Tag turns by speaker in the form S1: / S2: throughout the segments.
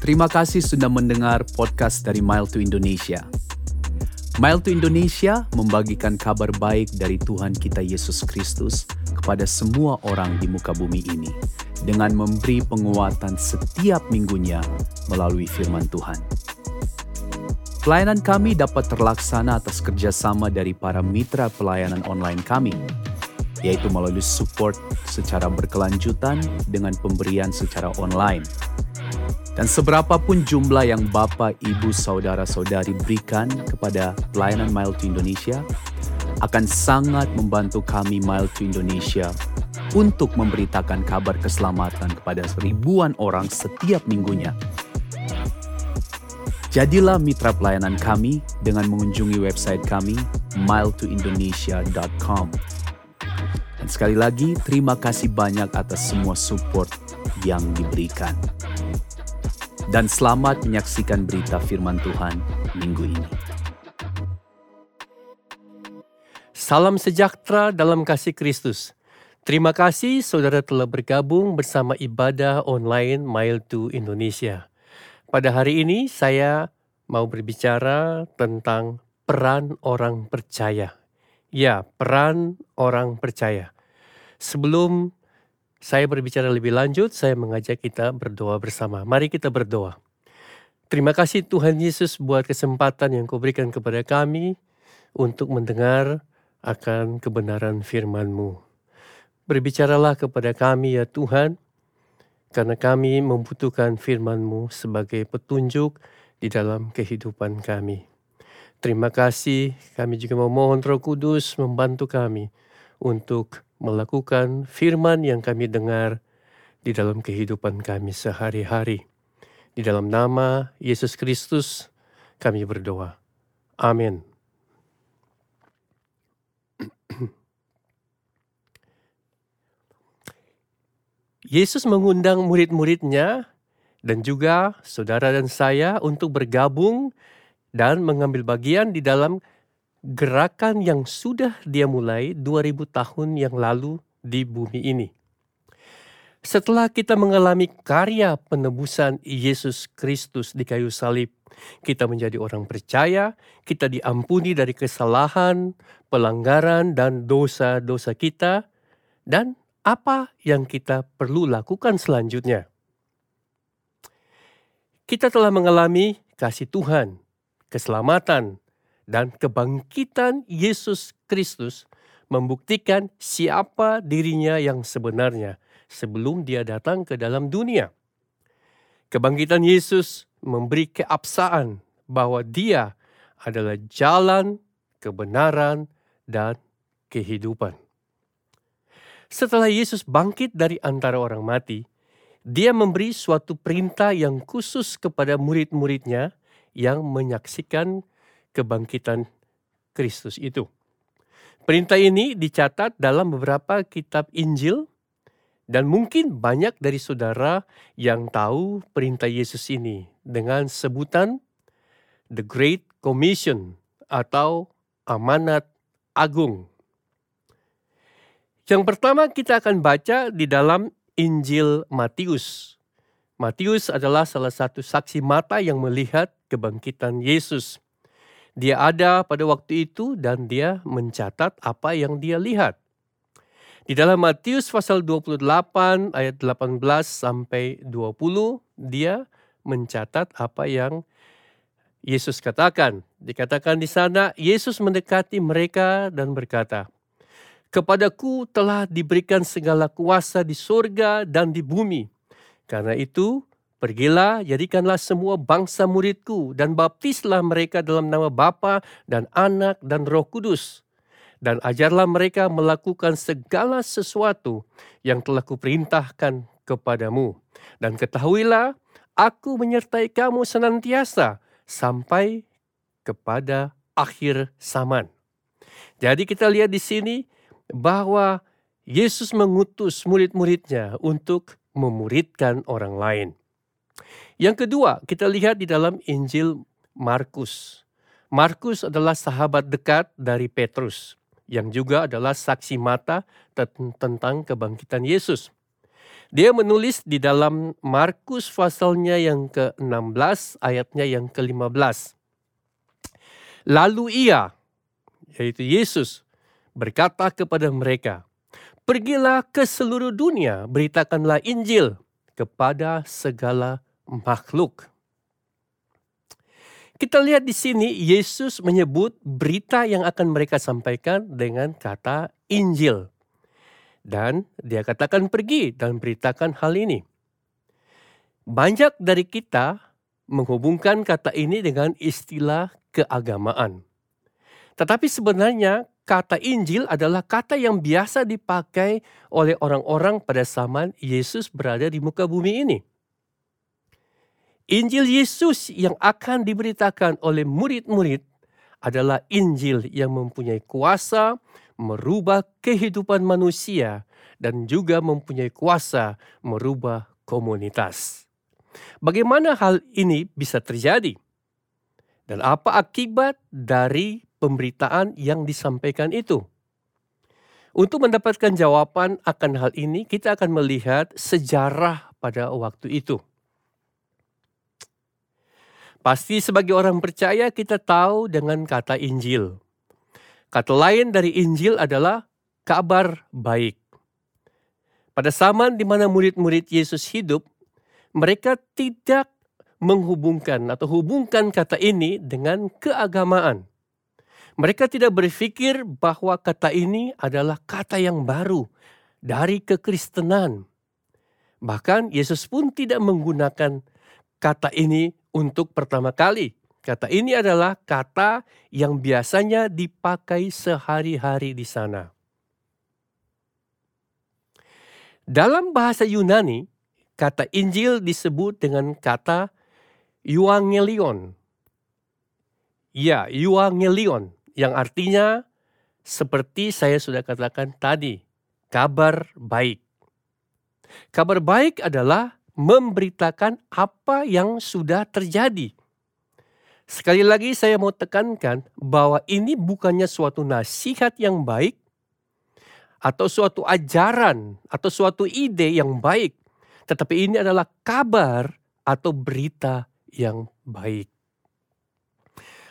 S1: Terima kasih sudah mendengar podcast dari Mile to Indonesia. Mile to Indonesia membagikan kabar baik dari Tuhan kita Yesus Kristus kepada semua orang di muka bumi ini dengan memberi penguatan setiap minggunya melalui firman Tuhan. Pelayanan kami dapat terlaksana atas kerjasama dari para mitra pelayanan online kami, yaitu melalui support secara berkelanjutan dengan pemberian secara online dan seberapapun jumlah yang Bapak, Ibu, Saudara-saudari berikan kepada pelayanan Mile to Indonesia akan sangat membantu kami Mile to Indonesia untuk memberitakan kabar keselamatan kepada ribuan orang setiap minggunya. Jadilah mitra pelayanan kami dengan mengunjungi website kami miletoindonesia.com. Dan sekali lagi, terima kasih banyak atas semua support yang diberikan dan selamat menyaksikan berita firman Tuhan minggu ini.
S2: Salam sejahtera dalam kasih Kristus. Terima kasih saudara telah bergabung bersama ibadah online Mile to Indonesia. Pada hari ini saya mau berbicara tentang peran orang percaya. Ya, peran orang percaya. Sebelum saya berbicara lebih lanjut, saya mengajak kita berdoa bersama. Mari kita berdoa. Terima kasih Tuhan Yesus buat kesempatan yang kau berikan kepada kami untuk mendengar akan kebenaran firman-Mu. Berbicaralah kepada kami ya Tuhan, karena kami membutuhkan firman-Mu sebagai petunjuk di dalam kehidupan kami. Terima kasih, kami juga memohon roh kudus membantu kami untuk melakukan firman yang kami dengar di dalam kehidupan kami sehari-hari. Di dalam nama Yesus Kristus kami berdoa. Amin. Yesus mengundang murid-muridnya dan juga saudara dan saya untuk bergabung dan mengambil bagian di dalam gerakan yang sudah dia mulai 2000 tahun yang lalu di bumi ini. Setelah kita mengalami karya penebusan Yesus Kristus di kayu salib, kita menjadi orang percaya, kita diampuni dari kesalahan, pelanggaran, dan dosa-dosa kita, dan apa yang kita perlu lakukan selanjutnya. Kita telah mengalami kasih Tuhan, keselamatan, dan kebangkitan Yesus Kristus membuktikan siapa dirinya yang sebenarnya sebelum dia datang ke dalam dunia. Kebangkitan Yesus memberi keabsahan bahwa dia adalah jalan, kebenaran, dan kehidupan. Setelah Yesus bangkit dari antara orang mati, dia memberi suatu perintah yang khusus kepada murid-muridnya yang menyaksikan kebangkitan Kristus itu. Perintah ini dicatat dalam beberapa kitab Injil dan mungkin banyak dari saudara yang tahu perintah Yesus ini dengan sebutan The Great Commission atau amanat agung. Yang pertama kita akan baca di dalam Injil Matius. Matius adalah salah satu saksi mata yang melihat kebangkitan Yesus. Dia ada pada waktu itu dan dia mencatat apa yang dia lihat. Di dalam Matius pasal 28 ayat 18 sampai 20 dia mencatat apa yang Yesus katakan. Dikatakan di sana Yesus mendekati mereka dan berkata, "Kepadaku telah diberikan segala kuasa di surga dan di bumi. Karena itu, Pergilah, jadikanlah semua bangsa muridku dan baptislah mereka dalam nama Bapa dan Anak dan Roh Kudus. Dan ajarlah mereka melakukan segala sesuatu yang telah kuperintahkan kepadamu. Dan ketahuilah, aku menyertai kamu senantiasa sampai kepada akhir zaman. Jadi kita lihat di sini bahwa Yesus mengutus murid-muridnya untuk memuridkan orang lain. Yang kedua, kita lihat di dalam Injil Markus. Markus adalah sahabat dekat dari Petrus. yang juga adalah saksi mata tentang kebangkitan Yesus. Dia menulis di dalam Markus pasalnya yang ke-16 ayatnya yang ke-15. Lalu ia, yaitu Yesus, berkata kepada mereka, Pergilah ke seluruh dunia, beritakanlah Injil kepada segala makhluk. Kita lihat di sini Yesus menyebut berita yang akan mereka sampaikan dengan kata Injil. Dan dia katakan pergi dan beritakan hal ini. Banyak dari kita menghubungkan kata ini dengan istilah keagamaan. Tetapi sebenarnya kata Injil adalah kata yang biasa dipakai oleh orang-orang pada zaman Yesus berada di muka bumi ini. Injil Yesus yang akan diberitakan oleh murid-murid adalah Injil yang mempunyai kuasa merubah kehidupan manusia dan juga mempunyai kuasa merubah komunitas. Bagaimana hal ini bisa terjadi? Dan apa akibat dari pemberitaan yang disampaikan itu? Untuk mendapatkan jawaban akan hal ini, kita akan melihat sejarah pada waktu itu. Pasti sebagai orang percaya kita tahu dengan kata Injil. Kata lain dari Injil adalah kabar baik. Pada zaman di mana murid-murid Yesus hidup, mereka tidak menghubungkan atau hubungkan kata ini dengan keagamaan. Mereka tidak berpikir bahwa kata ini adalah kata yang baru dari kekristenan. Bahkan Yesus pun tidak menggunakan kata ini untuk pertama kali. Kata ini adalah kata yang biasanya dipakai sehari-hari di sana. Dalam bahasa Yunani, kata Injil disebut dengan kata Euangelion. Ya, Euangelion yang artinya seperti saya sudah katakan tadi, kabar baik. Kabar baik adalah memberitakan apa yang sudah terjadi. Sekali lagi saya mau tekankan bahwa ini bukannya suatu nasihat yang baik atau suatu ajaran atau suatu ide yang baik, tetapi ini adalah kabar atau berita yang baik.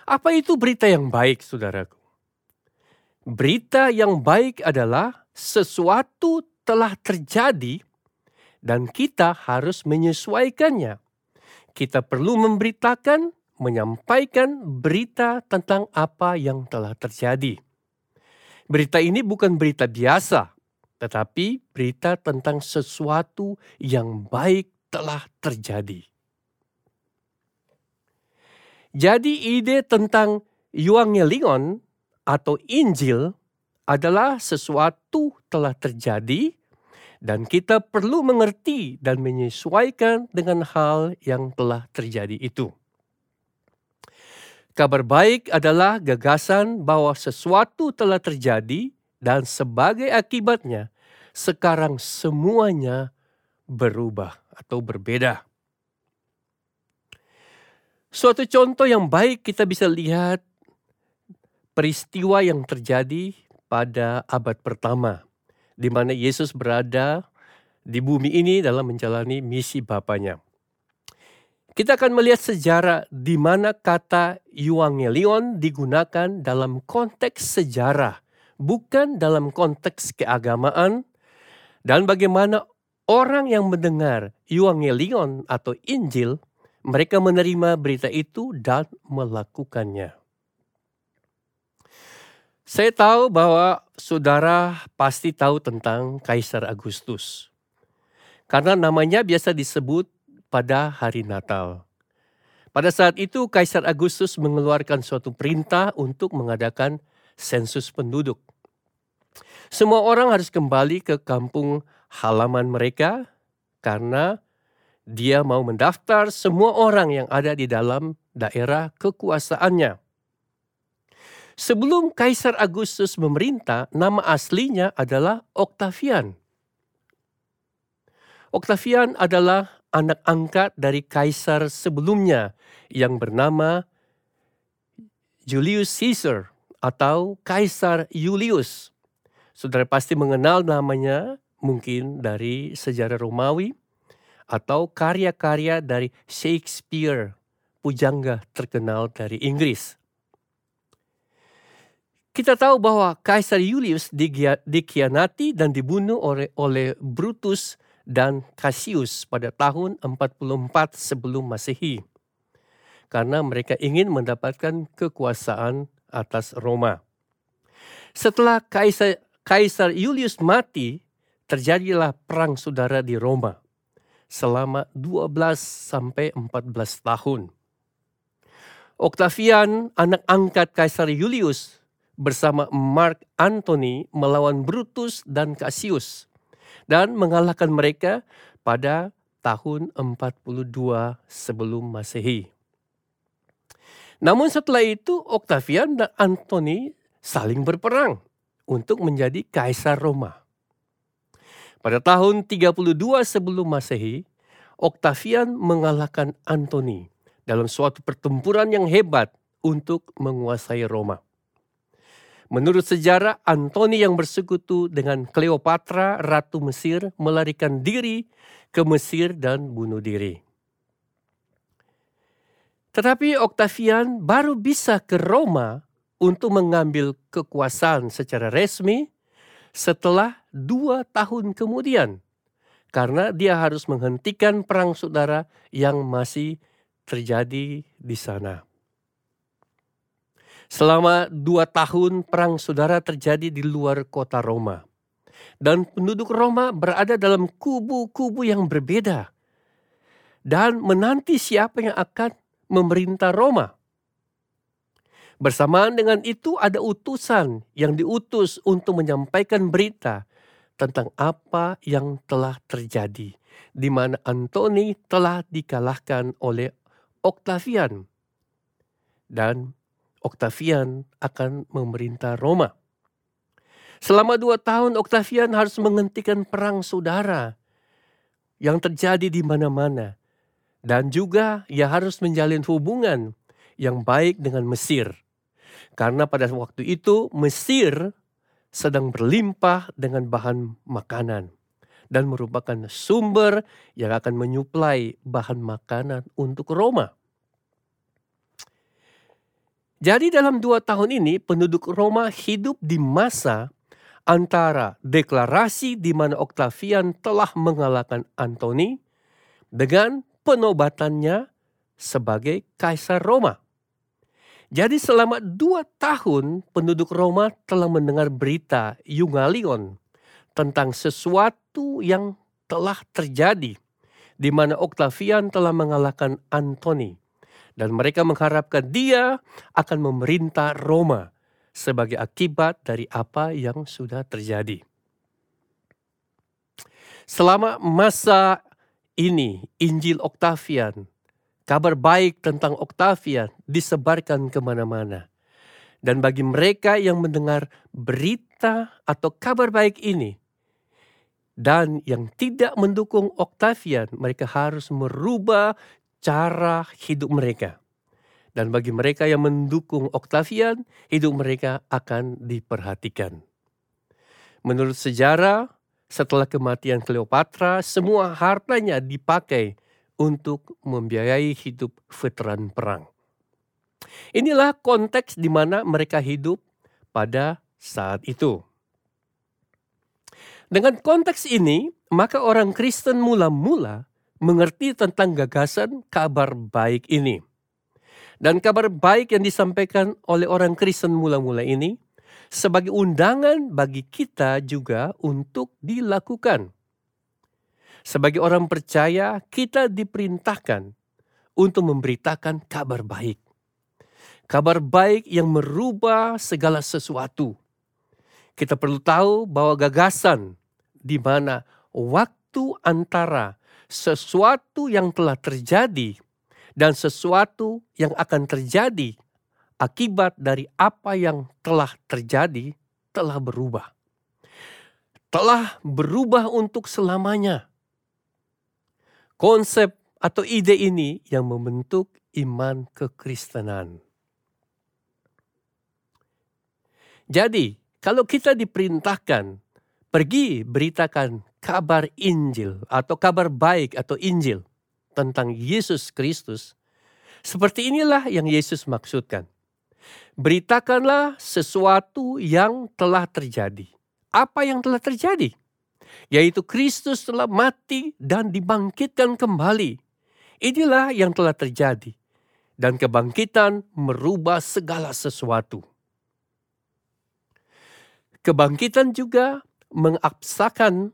S2: Apa itu berita yang baik, saudaraku? Berita yang baik adalah sesuatu telah terjadi dan kita harus menyesuaikannya. Kita perlu memberitakan, menyampaikan berita tentang apa yang telah terjadi. Berita ini bukan berita biasa, tetapi berita tentang sesuatu yang baik telah terjadi. Jadi ide tentang Euangelion atau Injil adalah sesuatu telah terjadi dan kita perlu mengerti dan menyesuaikan dengan hal yang telah terjadi itu. Kabar baik adalah gagasan bahwa sesuatu telah terjadi dan sebagai akibatnya sekarang semuanya berubah atau berbeda. Suatu contoh yang baik kita bisa lihat peristiwa yang terjadi pada abad pertama di mana Yesus berada di bumi ini dalam menjalani misi Bapaknya. Kita akan melihat sejarah di mana kata Euangelion digunakan dalam konteks sejarah, bukan dalam konteks keagamaan, dan bagaimana orang yang mendengar Euangelion atau Injil, mereka menerima berita itu dan melakukannya. Saya tahu bahwa saudara pasti tahu tentang Kaisar Agustus. Karena namanya biasa disebut pada hari Natal. Pada saat itu Kaisar Agustus mengeluarkan suatu perintah untuk mengadakan sensus penduduk. Semua orang harus kembali ke kampung halaman mereka karena dia mau mendaftar semua orang yang ada di dalam daerah kekuasaannya. Sebelum Kaisar Agustus memerintah, nama aslinya adalah Octavian. Octavian adalah anak angkat dari kaisar sebelumnya yang bernama Julius Caesar atau Kaisar Julius. Saudara pasti mengenal namanya mungkin dari sejarah Romawi atau karya-karya dari Shakespeare, pujangga terkenal dari Inggris. Kita tahu bahwa Kaisar Julius dikhianati dan dibunuh oleh, oleh Brutus dan Cassius pada tahun 44 sebelum Masehi. Karena mereka ingin mendapatkan kekuasaan atas Roma. Setelah Kaisar, Kaisar Julius mati, terjadilah perang saudara di Roma selama 12 sampai 14 tahun. Octavian, anak angkat Kaisar Julius, bersama Mark Antony melawan Brutus dan Cassius dan mengalahkan mereka pada tahun 42 sebelum Masehi. Namun setelah itu Octavian dan Antony saling berperang untuk menjadi kaisar Roma. Pada tahun 32 sebelum Masehi, Octavian mengalahkan Antony dalam suatu pertempuran yang hebat untuk menguasai Roma. Menurut sejarah, Antoni yang bersekutu dengan Cleopatra, Ratu Mesir, melarikan diri ke Mesir dan bunuh diri. Tetapi Octavian baru bisa ke Roma untuk mengambil kekuasaan secara resmi setelah dua tahun kemudian. Karena dia harus menghentikan perang saudara yang masih terjadi di sana. Selama dua tahun perang saudara terjadi di luar kota Roma. Dan penduduk Roma berada dalam kubu-kubu yang berbeda. Dan menanti siapa yang akan memerintah Roma. Bersamaan dengan itu ada utusan yang diutus untuk menyampaikan berita tentang apa yang telah terjadi. Di mana Antoni telah dikalahkan oleh Octavian. Dan Octavian akan memerintah Roma. Selama dua tahun Octavian harus menghentikan perang saudara yang terjadi di mana-mana. Dan juga ia harus menjalin hubungan yang baik dengan Mesir. Karena pada waktu itu Mesir sedang berlimpah dengan bahan makanan dan merupakan sumber yang akan menyuplai bahan makanan untuk Roma. Jadi dalam dua tahun ini penduduk Roma hidup di masa antara deklarasi di mana Octavian telah mengalahkan Antoni dengan penobatannya sebagai Kaisar Roma. Jadi selama dua tahun penduduk Roma telah mendengar berita Yungalion tentang sesuatu yang telah terjadi di mana Octavian telah mengalahkan Antoni dan mereka mengharapkan dia akan memerintah Roma sebagai akibat dari apa yang sudah terjadi. Selama masa ini, Injil Octavian, kabar baik tentang Octavian disebarkan ke mana-mana. Dan bagi mereka yang mendengar berita atau kabar baik ini, dan yang tidak mendukung Octavian, mereka harus merubah cara hidup mereka. Dan bagi mereka yang mendukung Octavian, hidup mereka akan diperhatikan. Menurut sejarah, setelah kematian Cleopatra, semua hartanya dipakai untuk membiayai hidup veteran perang. Inilah konteks di mana mereka hidup pada saat itu. Dengan konteks ini, maka orang Kristen mula-mula mengerti tentang gagasan kabar baik ini. Dan kabar baik yang disampaikan oleh orang Kristen mula-mula ini sebagai undangan bagi kita juga untuk dilakukan. Sebagai orang percaya, kita diperintahkan untuk memberitakan kabar baik. Kabar baik yang merubah segala sesuatu. Kita perlu tahu bahwa gagasan di mana waktu antara sesuatu yang telah terjadi dan sesuatu yang akan terjadi akibat dari apa yang telah terjadi telah berubah. Telah berubah untuk selamanya. Konsep atau ide ini yang membentuk iman kekristenan. Jadi, kalau kita diperintahkan pergi beritakan kabar Injil atau kabar baik atau Injil tentang Yesus Kristus, seperti inilah yang Yesus maksudkan. Beritakanlah sesuatu yang telah terjadi. Apa yang telah terjadi? Yaitu Kristus telah mati dan dibangkitkan kembali. Inilah yang telah terjadi. Dan kebangkitan merubah segala sesuatu. Kebangkitan juga mengabsakan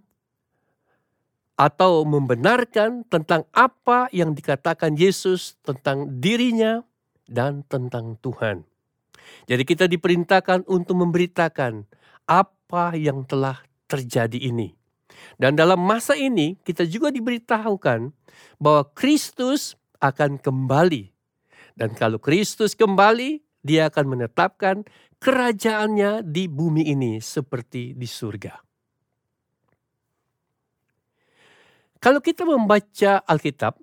S2: atau membenarkan tentang apa yang dikatakan Yesus tentang dirinya dan tentang Tuhan. Jadi kita diperintahkan untuk memberitakan apa yang telah terjadi ini. Dan dalam masa ini kita juga diberitahukan bahwa Kristus akan kembali. Dan kalau Kristus kembali, dia akan menetapkan kerajaannya di bumi ini seperti di surga. Kalau kita membaca Alkitab,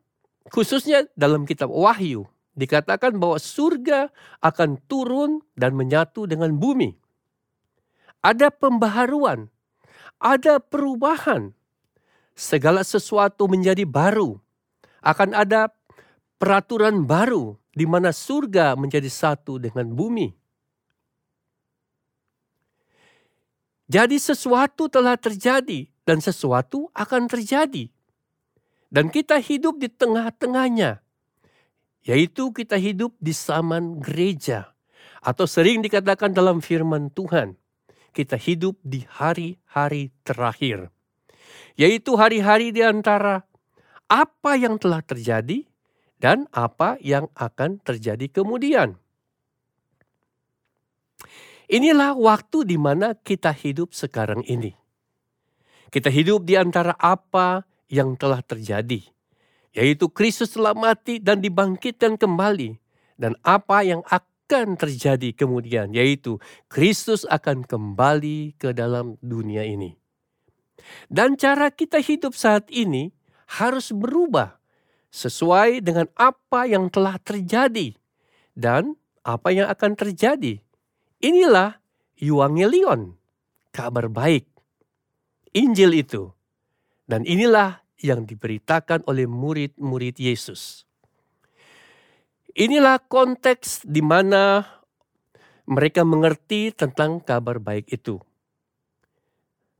S2: khususnya dalam kitab Wahyu, dikatakan bahwa surga akan turun dan menyatu dengan bumi. Ada pembaharuan, ada perubahan. Segala sesuatu menjadi baru. Akan ada peraturan baru di mana surga menjadi satu dengan bumi. Jadi sesuatu telah terjadi dan sesuatu akan terjadi. Dan kita hidup di tengah-tengahnya. Yaitu kita hidup di zaman gereja. Atau sering dikatakan dalam firman Tuhan. Kita hidup di hari-hari terakhir. Yaitu hari-hari di antara apa yang telah terjadi dan apa yang akan terjadi kemudian. Inilah waktu di mana kita hidup sekarang ini. Kita hidup di antara apa yang telah terjadi, yaitu Kristus telah mati dan dibangkitkan kembali, dan apa yang akan terjadi kemudian, yaitu Kristus akan kembali ke dalam dunia ini. Dan cara kita hidup saat ini harus berubah sesuai dengan apa yang telah terjadi dan apa yang akan terjadi. Inilah Evangelion, kabar baik. Injil itu. Dan inilah yang diberitakan oleh murid-murid Yesus. Inilah konteks di mana mereka mengerti tentang kabar baik itu.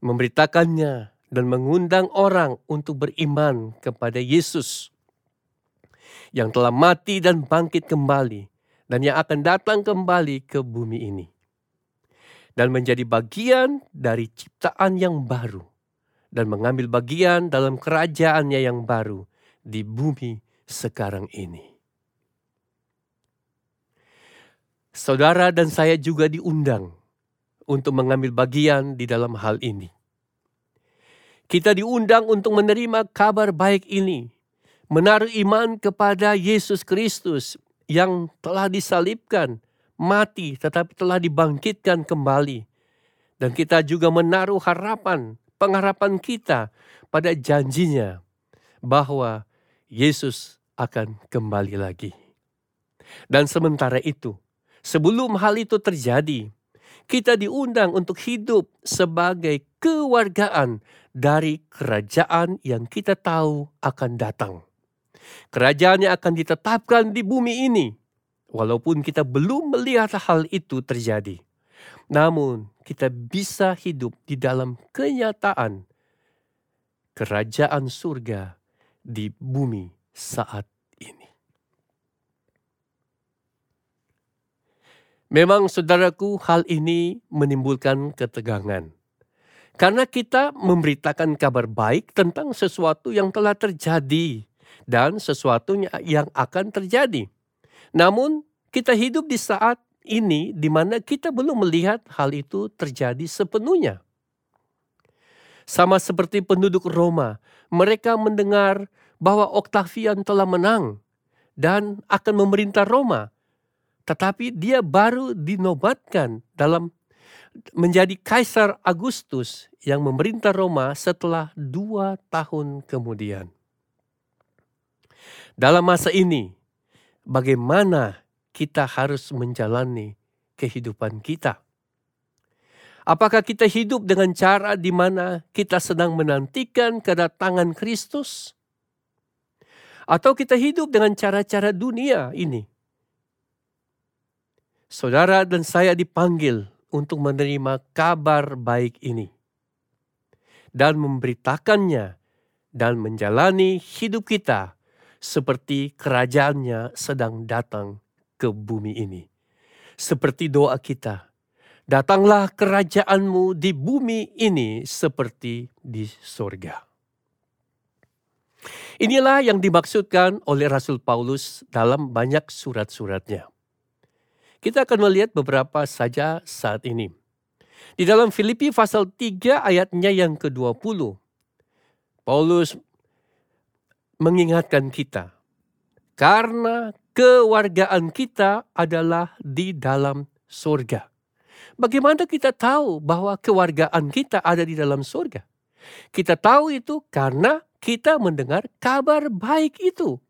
S2: Memberitakannya dan mengundang orang untuk beriman kepada Yesus yang telah mati dan bangkit kembali dan yang akan datang kembali ke bumi ini. Dan menjadi bagian dari ciptaan yang baru dan mengambil bagian dalam kerajaannya yang baru di bumi sekarang ini. Saudara dan saya juga diundang untuk mengambil bagian di dalam hal ini. Kita diundang untuk menerima kabar baik ini, menaruh iman kepada Yesus Kristus yang telah disalibkan, mati, tetapi telah dibangkitkan kembali. Dan kita juga menaruh harapan pengharapan kita pada janjinya bahwa Yesus akan kembali lagi. Dan sementara itu, sebelum hal itu terjadi, kita diundang untuk hidup sebagai kewargaan dari kerajaan yang kita tahu akan datang. Kerajaannya akan ditetapkan di bumi ini, walaupun kita belum melihat hal itu terjadi. Namun, kita bisa hidup di dalam kenyataan kerajaan surga di bumi saat ini. Memang saudaraku hal ini menimbulkan ketegangan. Karena kita memberitakan kabar baik tentang sesuatu yang telah terjadi dan sesuatu yang akan terjadi. Namun kita hidup di saat ini di mana kita belum melihat hal itu terjadi sepenuhnya. Sama seperti penduduk Roma, mereka mendengar bahwa Octavian telah menang dan akan memerintah Roma. Tetapi dia baru dinobatkan dalam menjadi Kaisar Agustus yang memerintah Roma setelah dua tahun kemudian. Dalam masa ini, bagaimana kita harus menjalani kehidupan kita. Apakah kita hidup dengan cara di mana kita sedang menantikan kedatangan Kristus? Atau kita hidup dengan cara-cara dunia ini? Saudara dan saya dipanggil untuk menerima kabar baik ini dan memberitakannya dan menjalani hidup kita seperti kerajaannya sedang datang ke bumi ini. Seperti doa kita, datanglah kerajaanmu di bumi ini seperti di sorga. Inilah yang dimaksudkan oleh Rasul Paulus dalam banyak surat-suratnya. Kita akan melihat beberapa saja saat ini. Di dalam Filipi pasal 3 ayatnya yang ke-20, Paulus mengingatkan kita karena kewargaan kita adalah di dalam surga. Bagaimana kita tahu bahwa kewargaan kita ada di dalam surga? Kita tahu itu karena kita mendengar kabar baik itu.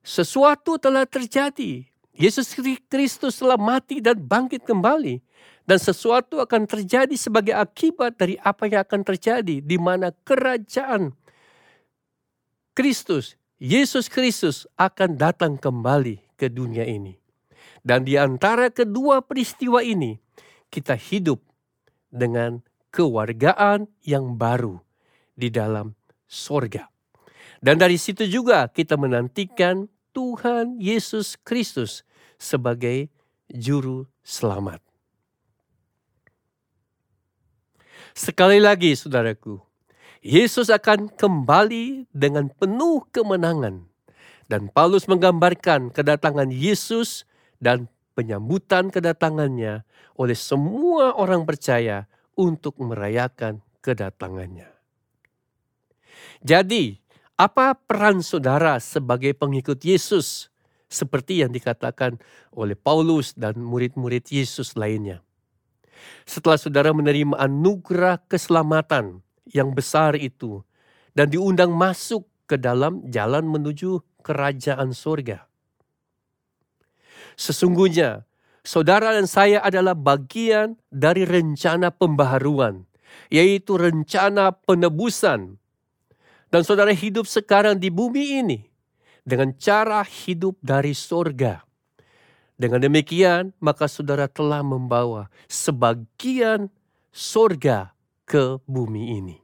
S2: Sesuatu telah terjadi. Yesus Kristus telah mati dan bangkit kembali dan sesuatu akan terjadi sebagai akibat dari apa yang akan terjadi di mana kerajaan Kristus, Yesus Kristus akan datang kembali ke dunia ini. Dan di antara kedua peristiwa ini, kita hidup dengan kewargaan yang baru di dalam sorga. Dan dari situ juga kita menantikan Tuhan Yesus Kristus sebagai juru selamat. Sekali lagi saudaraku, Yesus akan kembali dengan penuh kemenangan. Dan Paulus menggambarkan kedatangan Yesus dan penyambutan kedatangannya oleh semua orang percaya untuk merayakan kedatangannya. Jadi, apa peran saudara sebagai pengikut Yesus seperti yang dikatakan oleh Paulus dan murid-murid Yesus lainnya? Setelah saudara menerima anugerah keselamatan yang besar itu dan diundang masuk ke dalam jalan menuju kerajaan surga. Sesungguhnya, saudara dan saya adalah bagian dari rencana pembaharuan, yaitu rencana penebusan. Dan saudara hidup sekarang di bumi ini dengan cara hidup dari surga dengan demikian, maka saudara telah membawa sebagian sorga ke bumi ini.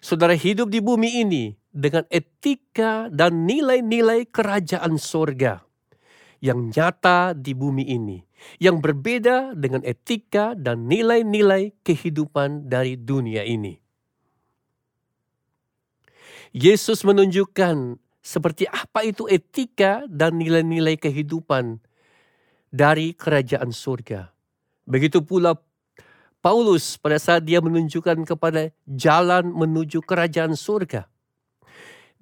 S2: Saudara hidup di bumi ini dengan etika dan nilai-nilai kerajaan sorga yang nyata di bumi ini, yang berbeda dengan etika dan nilai-nilai kehidupan dari dunia ini. Yesus menunjukkan seperti apa itu etika dan nilai-nilai kehidupan dari kerajaan surga. Begitu pula Paulus pada saat dia menunjukkan kepada jalan menuju kerajaan surga.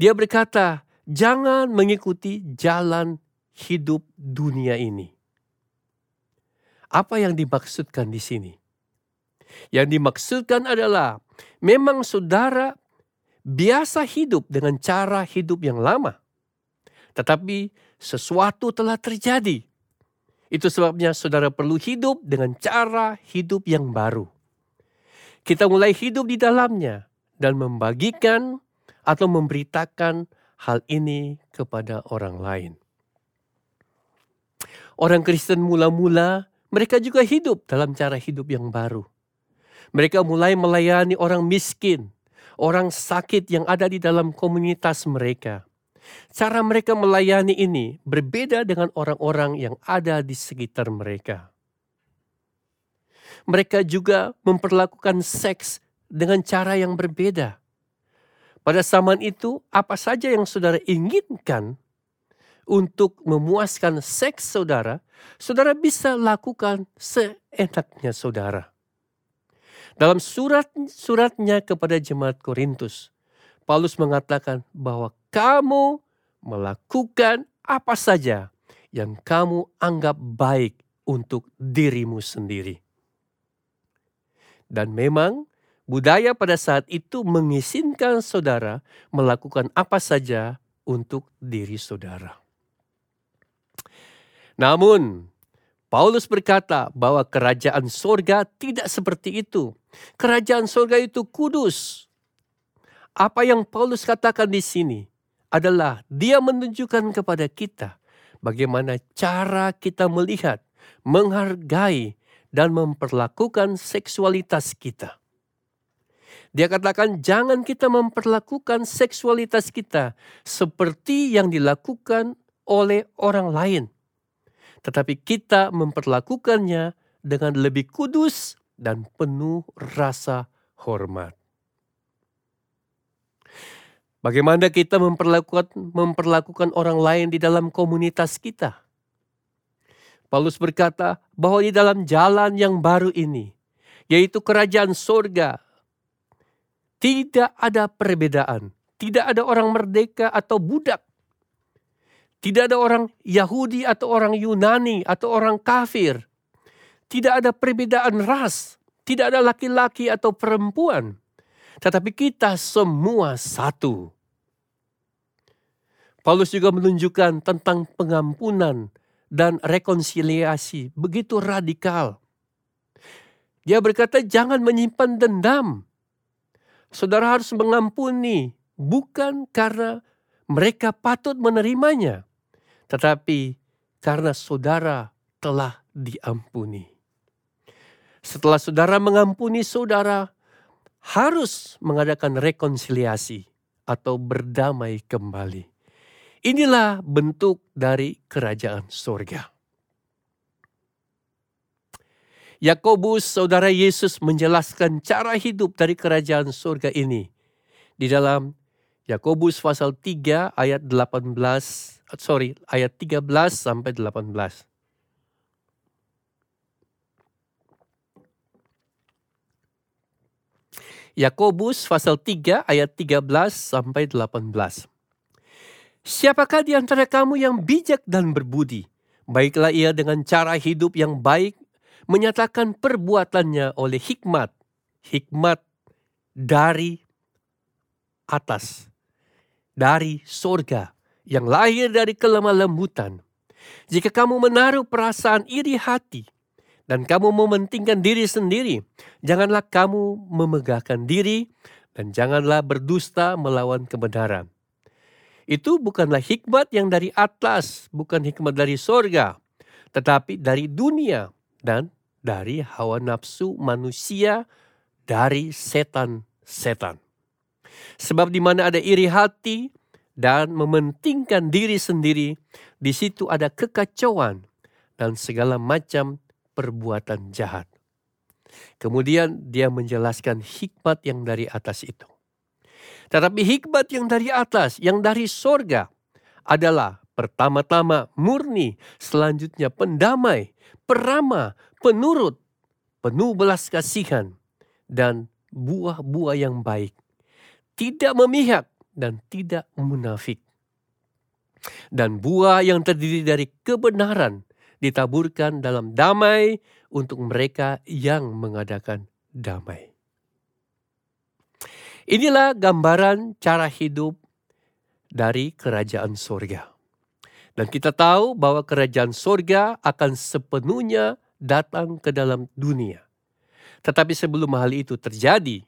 S2: Dia berkata, jangan mengikuti jalan hidup dunia ini. Apa yang dimaksudkan di sini? Yang dimaksudkan adalah memang saudara biasa hidup dengan cara hidup yang lama. Tetapi sesuatu telah terjadi. Itu sebabnya saudara perlu hidup dengan cara hidup yang baru. Kita mulai hidup di dalamnya dan membagikan atau memberitakan hal ini kepada orang lain. Orang Kristen mula-mula mereka juga hidup dalam cara hidup yang baru. Mereka mulai melayani orang miskin, orang sakit yang ada di dalam komunitas mereka. Cara mereka melayani ini berbeda dengan orang-orang yang ada di sekitar mereka. Mereka juga memperlakukan seks dengan cara yang berbeda. Pada zaman itu, apa saja yang saudara inginkan untuk memuaskan seks saudara, saudara bisa lakukan seenaknya saudara. Dalam surat-suratnya kepada jemaat Korintus, Paulus mengatakan bahwa kamu melakukan apa saja yang kamu anggap baik untuk dirimu sendiri. Dan memang budaya pada saat itu mengizinkan saudara melakukan apa saja untuk diri saudara. Namun, Paulus berkata bahwa kerajaan sorga tidak seperti itu. Kerajaan sorga itu kudus. Apa yang Paulus katakan di sini adalah dia menunjukkan kepada kita bagaimana cara kita melihat, menghargai, dan memperlakukan seksualitas kita. Dia katakan jangan kita memperlakukan seksualitas kita seperti yang dilakukan oleh orang lain. Tetapi kita memperlakukannya dengan lebih kudus dan penuh rasa hormat. Bagaimana kita memperlakukan memperlakukan orang lain di dalam komunitas kita? Paulus berkata bahwa di dalam jalan yang baru ini, yaitu kerajaan sorga, tidak ada perbedaan. Tidak ada orang merdeka atau budak. Tidak ada orang Yahudi atau orang Yunani atau orang kafir. Tidak ada perbedaan ras. Tidak ada laki-laki atau perempuan. Tetapi kita semua satu. Paulus juga menunjukkan tentang pengampunan dan rekonsiliasi begitu radikal. Dia berkata jangan menyimpan dendam saudara harus mengampuni bukan karena mereka patut menerimanya, tetapi karena saudara telah diampuni. Setelah saudara mengampuni saudara, harus mengadakan rekonsiliasi atau berdamai kembali. Inilah bentuk dari kerajaan surga. Yakobus, saudara Yesus menjelaskan cara hidup dari kerajaan surga ini. Di dalam Yakobus pasal 3 ayat 18, sorry, ayat 13 sampai 18. Yakobus pasal 3 ayat 13 sampai 18. Siapakah di antara kamu yang bijak dan berbudi? Baiklah ia dengan cara hidup yang baik menyatakan perbuatannya oleh hikmat, hikmat dari atas, dari sorga yang lahir dari kelemah lembutan. Jika kamu menaruh perasaan iri hati dan kamu mementingkan diri sendiri, janganlah kamu memegahkan diri dan janganlah berdusta melawan kebenaran. Itu bukanlah hikmat yang dari atas, bukan hikmat dari sorga, tetapi dari dunia dan dari hawa nafsu manusia, dari setan-setan. Sebab di mana ada iri hati dan mementingkan diri sendiri, di situ ada kekacauan dan segala macam perbuatan jahat. Kemudian dia menjelaskan hikmat yang dari atas itu. Tetapi hikmat yang dari atas, yang dari sorga, adalah pertama-tama murni, selanjutnya pendamai, peramah, penurut, penuh belas kasihan, dan buah-buah yang baik. Tidak memihak dan tidak munafik. Dan buah yang terdiri dari kebenaran ditaburkan dalam damai untuk mereka yang mengadakan damai. Inilah gambaran cara hidup dari kerajaan sorga. Dan kita tahu bahwa kerajaan sorga akan sepenuhnya datang ke dalam dunia. Tetapi sebelum hal itu terjadi,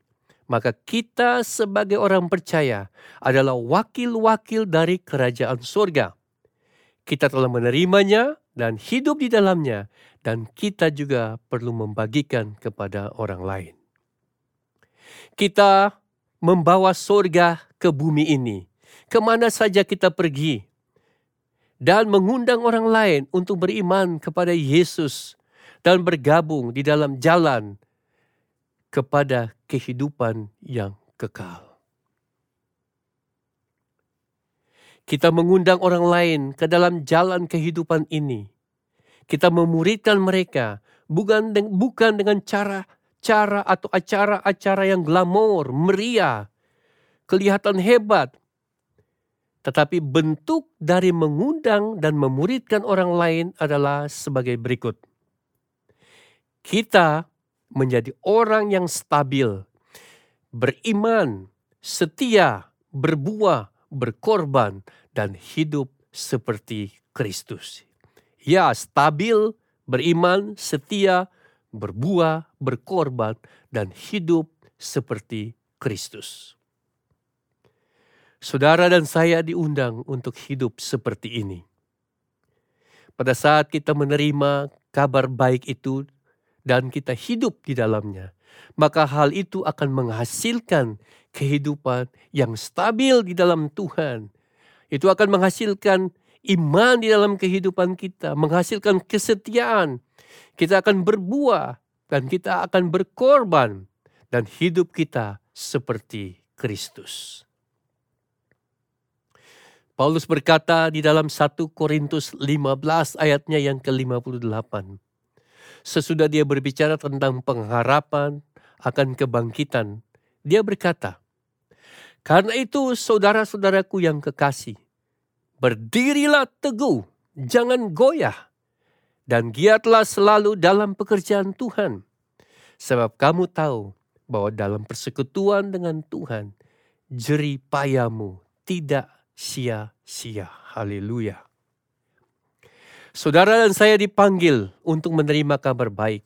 S2: maka kita sebagai orang percaya adalah wakil-wakil dari kerajaan surga. Kita telah menerimanya dan hidup di dalamnya, dan kita juga perlu membagikan kepada orang lain. Kita membawa surga ke bumi ini, ke mana saja kita pergi, dan mengundang orang lain untuk beriman kepada Yesus dan bergabung di dalam jalan kepada kehidupan yang kekal. Kita mengundang orang lain ke dalam jalan kehidupan ini. Kita memuridkan mereka bukan bukan dengan cara cara atau acara-acara yang glamor, meriah, kelihatan hebat, tetapi bentuk dari mengundang dan memuridkan orang lain adalah sebagai berikut kita menjadi orang yang stabil, beriman, setia, berbuah, berkorban, dan hidup seperti Kristus. Ya, stabil, beriman, setia, berbuah, berkorban, dan hidup seperti Kristus. Saudara dan saya diundang untuk hidup seperti ini. Pada saat kita menerima kabar baik itu dan kita hidup di dalamnya, maka hal itu akan menghasilkan kehidupan yang stabil di dalam Tuhan. Itu akan menghasilkan iman di dalam kehidupan kita, menghasilkan kesetiaan. Kita akan berbuah dan kita akan berkorban dan hidup kita seperti Kristus. Paulus berkata di dalam 1 Korintus 15 ayatnya yang ke-58. Sesudah dia berbicara tentang pengharapan akan kebangkitan, dia berkata, Karena itu saudara-saudaraku yang kekasih, berdirilah teguh, jangan goyah, dan giatlah selalu dalam pekerjaan Tuhan. Sebab kamu tahu bahwa dalam persekutuan dengan Tuhan, jerih payamu tidak sia-sia. Haleluya. Saudara dan saya dipanggil untuk menerima kabar baik,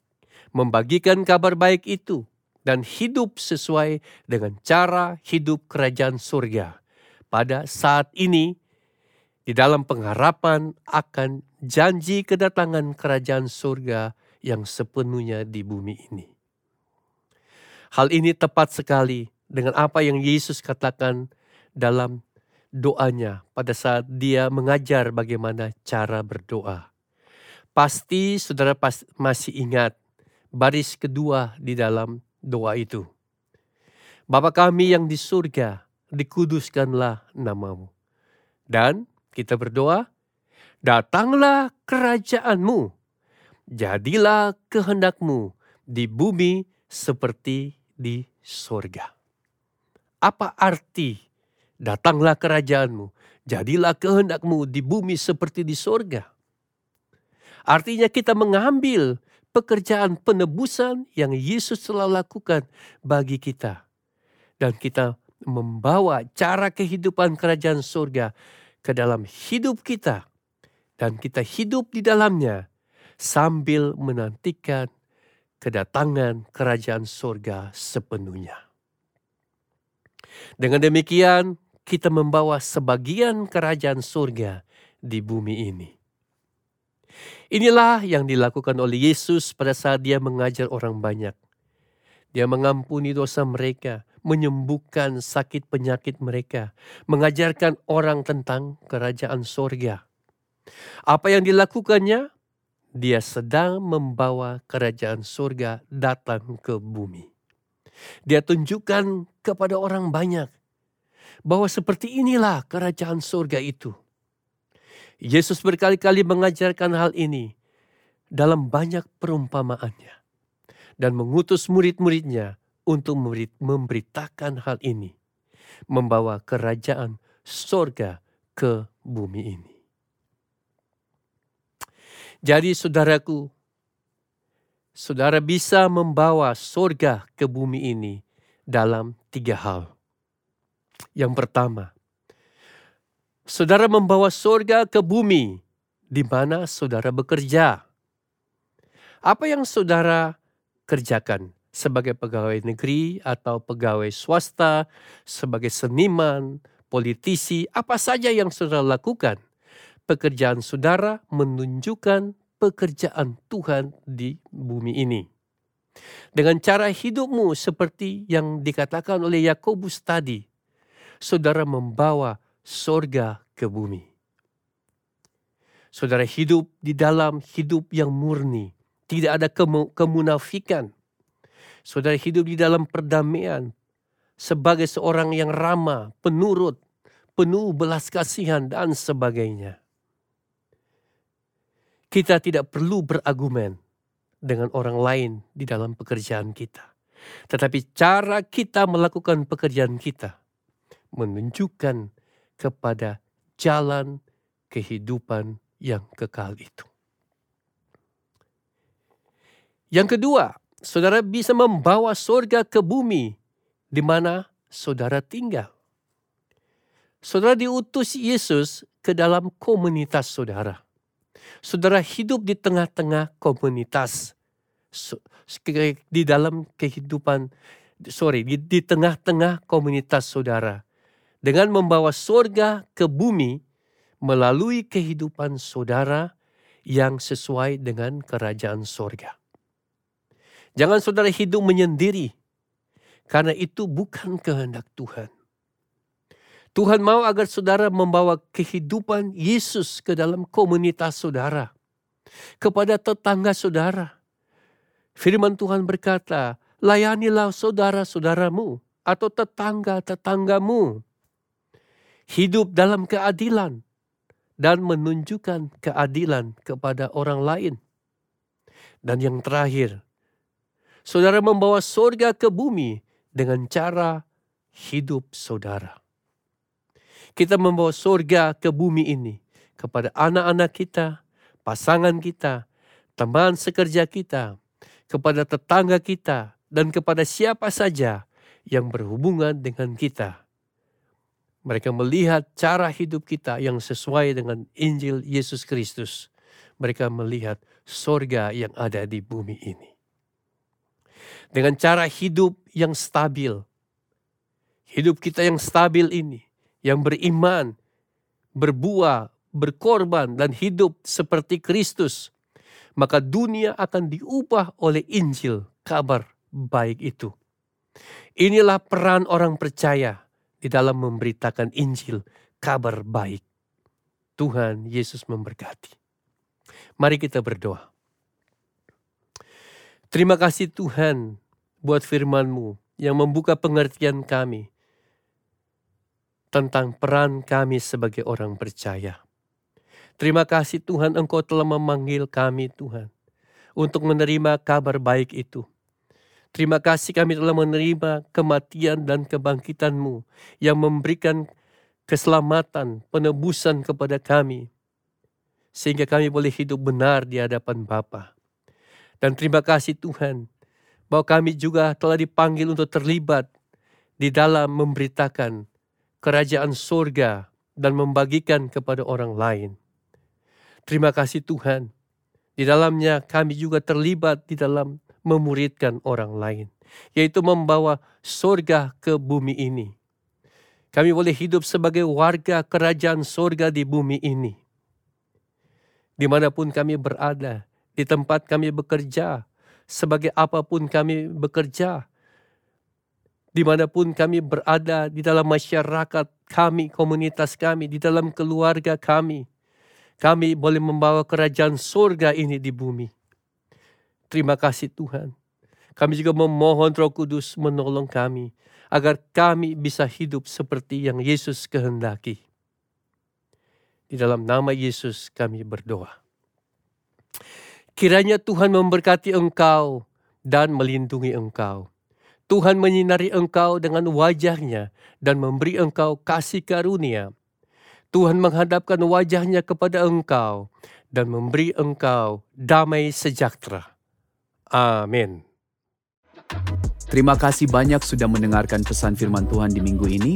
S2: membagikan kabar baik itu, dan hidup sesuai dengan cara hidup kerajaan surga. Pada saat ini, di dalam pengharapan akan janji kedatangan kerajaan surga yang sepenuhnya di bumi ini. Hal ini tepat sekali dengan apa yang Yesus katakan dalam doanya pada saat dia mengajar bagaimana cara berdoa. Pasti saudara pas, masih ingat baris kedua di dalam doa itu. Bapa kami yang di surga, dikuduskanlah namamu. Dan kita berdoa, datanglah kerajaanmu, jadilah kehendakmu di bumi seperti di surga. Apa arti Datanglah kerajaanmu, jadilah kehendakmu di bumi seperti di sorga. Artinya kita mengambil pekerjaan penebusan yang Yesus telah lakukan bagi kita. Dan kita membawa cara kehidupan kerajaan sorga ke dalam hidup kita. Dan kita hidup di dalamnya sambil menantikan kedatangan kerajaan sorga sepenuhnya. Dengan demikian, kita membawa sebagian kerajaan surga di bumi ini. Inilah yang dilakukan oleh Yesus pada saat dia mengajar orang banyak. Dia mengampuni dosa mereka, menyembuhkan sakit penyakit mereka, mengajarkan orang tentang kerajaan surga. Apa yang dilakukannya? Dia sedang membawa kerajaan surga datang ke bumi. Dia tunjukkan kepada orang banyak bahwa seperti inilah kerajaan surga itu. Yesus berkali-kali mengajarkan hal ini dalam banyak perumpamaannya dan mengutus murid-muridnya untuk memberitakan hal ini, membawa kerajaan surga ke bumi ini. Jadi saudaraku, saudara bisa membawa surga ke bumi ini dalam tiga hal. Yang pertama, saudara membawa surga ke bumi di mana saudara bekerja. Apa yang saudara kerjakan sebagai pegawai negeri atau pegawai swasta, sebagai seniman, politisi, apa saja yang saudara lakukan, pekerjaan saudara menunjukkan pekerjaan Tuhan di bumi ini. Dengan cara hidupmu seperti yang dikatakan oleh Yakobus tadi, saudara membawa sorga ke bumi. Saudara hidup di dalam hidup yang murni, tidak ada kemunafikan. Saudara hidup di dalam perdamaian sebagai seorang yang ramah, penurut, penuh belas kasihan dan sebagainya. Kita tidak perlu berargumen dengan orang lain di dalam pekerjaan kita. Tetapi cara kita melakukan pekerjaan kita menunjukkan kepada jalan kehidupan yang kekal itu. Yang kedua, saudara bisa membawa surga ke bumi di mana saudara tinggal. Saudara diutus Yesus ke dalam komunitas saudara. Saudara hidup di tengah-tengah komunitas di dalam kehidupan sorry di, tengah-tengah komunitas saudara dengan membawa surga ke bumi melalui kehidupan saudara yang sesuai dengan kerajaan surga. Jangan saudara hidup menyendiri karena itu bukan kehendak Tuhan. Tuhan mau agar saudara membawa kehidupan Yesus ke dalam komunitas saudara, kepada tetangga saudara. Firman Tuhan berkata, layanilah saudara-saudaramu atau tetangga-tetanggamu. Hidup dalam keadilan dan menunjukkan keadilan kepada orang lain. Dan yang terakhir, saudara membawa surga ke bumi dengan cara hidup saudara. Kita membawa surga ke bumi ini kepada anak-anak kita, pasangan kita, teman sekerja kita, kepada tetangga kita, dan kepada siapa saja yang berhubungan dengan kita. Mereka melihat cara hidup kita yang sesuai dengan Injil Yesus Kristus. Mereka melihat sorga yang ada di bumi ini. Dengan cara hidup yang stabil, hidup kita yang stabil ini, yang beriman, berbuah, berkorban, dan hidup seperti Kristus, maka dunia akan diubah oleh Injil, kabar baik itu. Inilah peran orang percaya di dalam memberitakan Injil, kabar baik. Tuhan Yesus memberkati. Mari kita berdoa. Terima kasih Tuhan buat firman-Mu yang membuka pengertian kami tentang peran kami sebagai orang percaya. Terima kasih Tuhan Engkau telah memanggil kami Tuhan untuk menerima kabar baik itu. Terima kasih kami telah menerima kematian dan kebangkitan-Mu yang memberikan keselamatan, penebusan kepada kami. Sehingga kami boleh hidup benar di hadapan Bapa. Dan terima kasih Tuhan bahwa kami juga telah dipanggil untuk terlibat di dalam memberitakan kerajaan surga dan membagikan kepada orang lain. Terima kasih Tuhan. Di dalamnya kami juga terlibat di dalam memuridkan orang lain, yaitu membawa surga ke bumi ini. Kami boleh hidup sebagai warga kerajaan surga di bumi ini. Di mana pun kami berada, di tempat kami bekerja, sebagai apa pun kami bekerja, di mana pun kami berada di dalam masyarakat kami, komunitas kami, di dalam keluarga kami. Kami boleh membawa kerajaan surga ini di bumi. Terima kasih Tuhan. Kami juga memohon roh kudus menolong kami agar kami bisa hidup seperti yang Yesus kehendaki. Di dalam nama Yesus kami berdoa. Kiranya Tuhan memberkati engkau dan melindungi engkau Tuhan menyinari engkau dengan wajahnya dan memberi engkau kasih karunia. Tuhan menghadapkan wajahnya kepada engkau dan memberi engkau damai sejahtera. Amin.
S1: Terima kasih banyak sudah mendengarkan pesan firman Tuhan di minggu ini.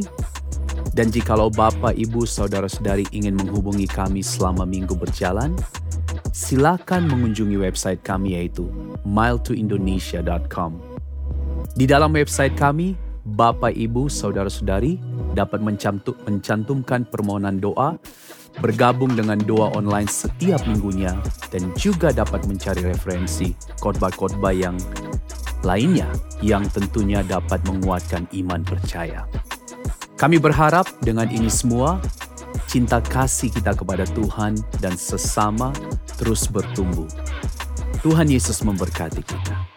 S1: Dan jikalau Bapak, Ibu, Saudara-saudari ingin menghubungi kami selama minggu berjalan, silakan mengunjungi website kami yaitu miletoindonesia.com. Di dalam website kami, Bapak, Ibu, Saudara-saudari dapat mencantumkan permohonan doa, bergabung dengan doa online setiap minggunya, dan juga dapat mencari referensi khotbah-khotbah yang lainnya yang tentunya dapat menguatkan iman percaya. Kami berharap dengan ini semua, cinta kasih kita kepada Tuhan dan sesama terus bertumbuh. Tuhan Yesus memberkati kita.